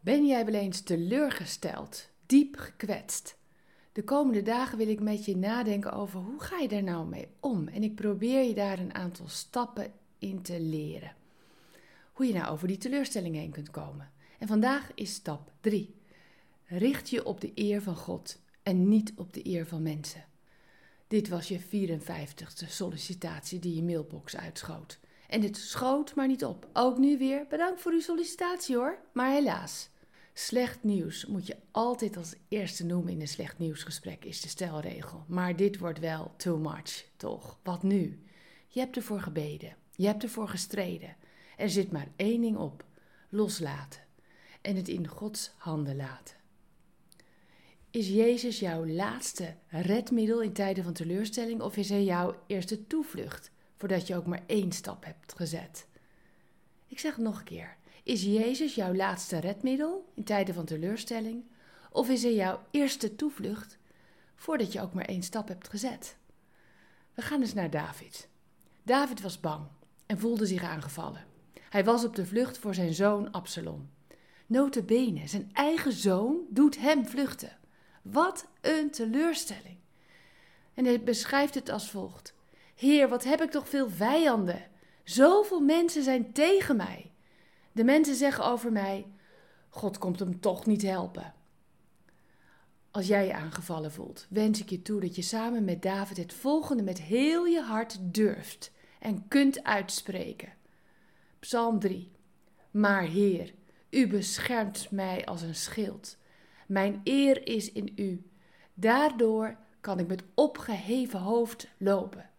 Ben jij wel eens teleurgesteld, diep gekwetst? De komende dagen wil ik met je nadenken over hoe ga je daar nou mee om? En ik probeer je daar een aantal stappen in te leren. Hoe je nou over die teleurstelling heen kunt komen. En vandaag is stap 3. Richt je op de eer van God en niet op de eer van mensen. Dit was je 54ste sollicitatie die je mailbox uitschoot. En het schoot maar niet op. Ook nu weer bedankt voor uw sollicitatie hoor. Maar helaas. Slecht nieuws moet je altijd als eerste noemen in een slecht nieuwsgesprek, is de stelregel. Maar dit wordt wel too much, toch? Wat nu? Je hebt ervoor gebeden. Je hebt ervoor gestreden. Er zit maar één ding op: loslaten. En het in Gods handen laten. Is Jezus jouw laatste redmiddel in tijden van teleurstelling of is hij jouw eerste toevlucht? Voordat je ook maar één stap hebt gezet. Ik zeg het nog een keer. Is Jezus jouw laatste redmiddel in tijden van teleurstelling? Of is hij jouw eerste toevlucht voordat je ook maar één stap hebt gezet? We gaan eens naar David. David was bang en voelde zich aangevallen. Hij was op de vlucht voor zijn zoon Absalom. Notabene, zijn eigen zoon doet hem vluchten. Wat een teleurstelling. En hij beschrijft het als volgt. Heer, wat heb ik toch veel vijanden. Zoveel mensen zijn tegen mij. De mensen zeggen over mij: God komt hem toch niet helpen. Als jij je aangevallen voelt, wens ik je toe dat je samen met David het volgende met heel je hart durft en kunt uitspreken. Psalm 3. Maar Heer, u beschermt mij als een schild. Mijn eer is in u. Daardoor kan ik met opgeheven hoofd lopen.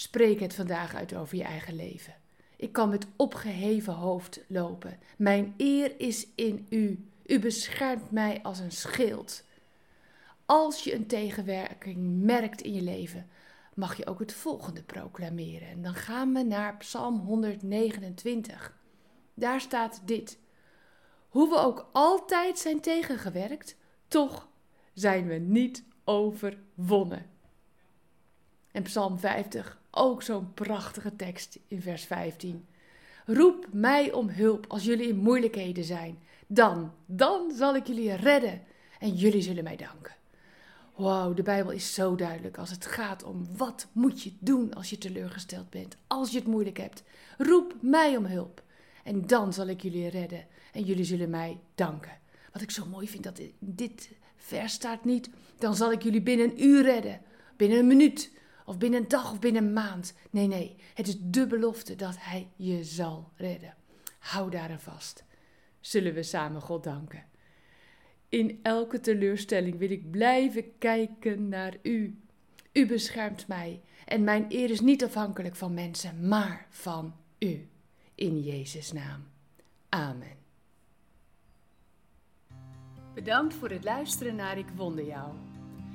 Spreek het vandaag uit over je eigen leven. Ik kan met opgeheven hoofd lopen. Mijn eer is in u. U beschermt mij als een schild. Als je een tegenwerking merkt in je leven, mag je ook het volgende proclameren. En dan gaan we naar Psalm 129. Daar staat dit: Hoe we ook altijd zijn tegengewerkt, toch zijn we niet overwonnen. En Psalm 50, ook zo'n prachtige tekst in vers 15. Roep mij om hulp als jullie in moeilijkheden zijn. Dan, dan zal ik jullie redden en jullie zullen mij danken. Wauw, de Bijbel is zo duidelijk als het gaat om wat moet je doen als je teleurgesteld bent, als je het moeilijk hebt. Roep mij om hulp en dan zal ik jullie redden en jullie zullen mij danken. Wat ik zo mooi vind dat dit vers staat niet, dan zal ik jullie binnen een uur redden, binnen een minuut, of binnen een dag of binnen een maand. Nee, nee, het is de belofte dat Hij je zal redden. Hou daar aan vast. Zullen we samen God danken? In elke teleurstelling wil ik blijven kijken naar U. U beschermt mij en mijn eer is niet afhankelijk van mensen, maar van U. In Jezus' naam. Amen. Bedankt voor het luisteren naar Ik Wonder Jou.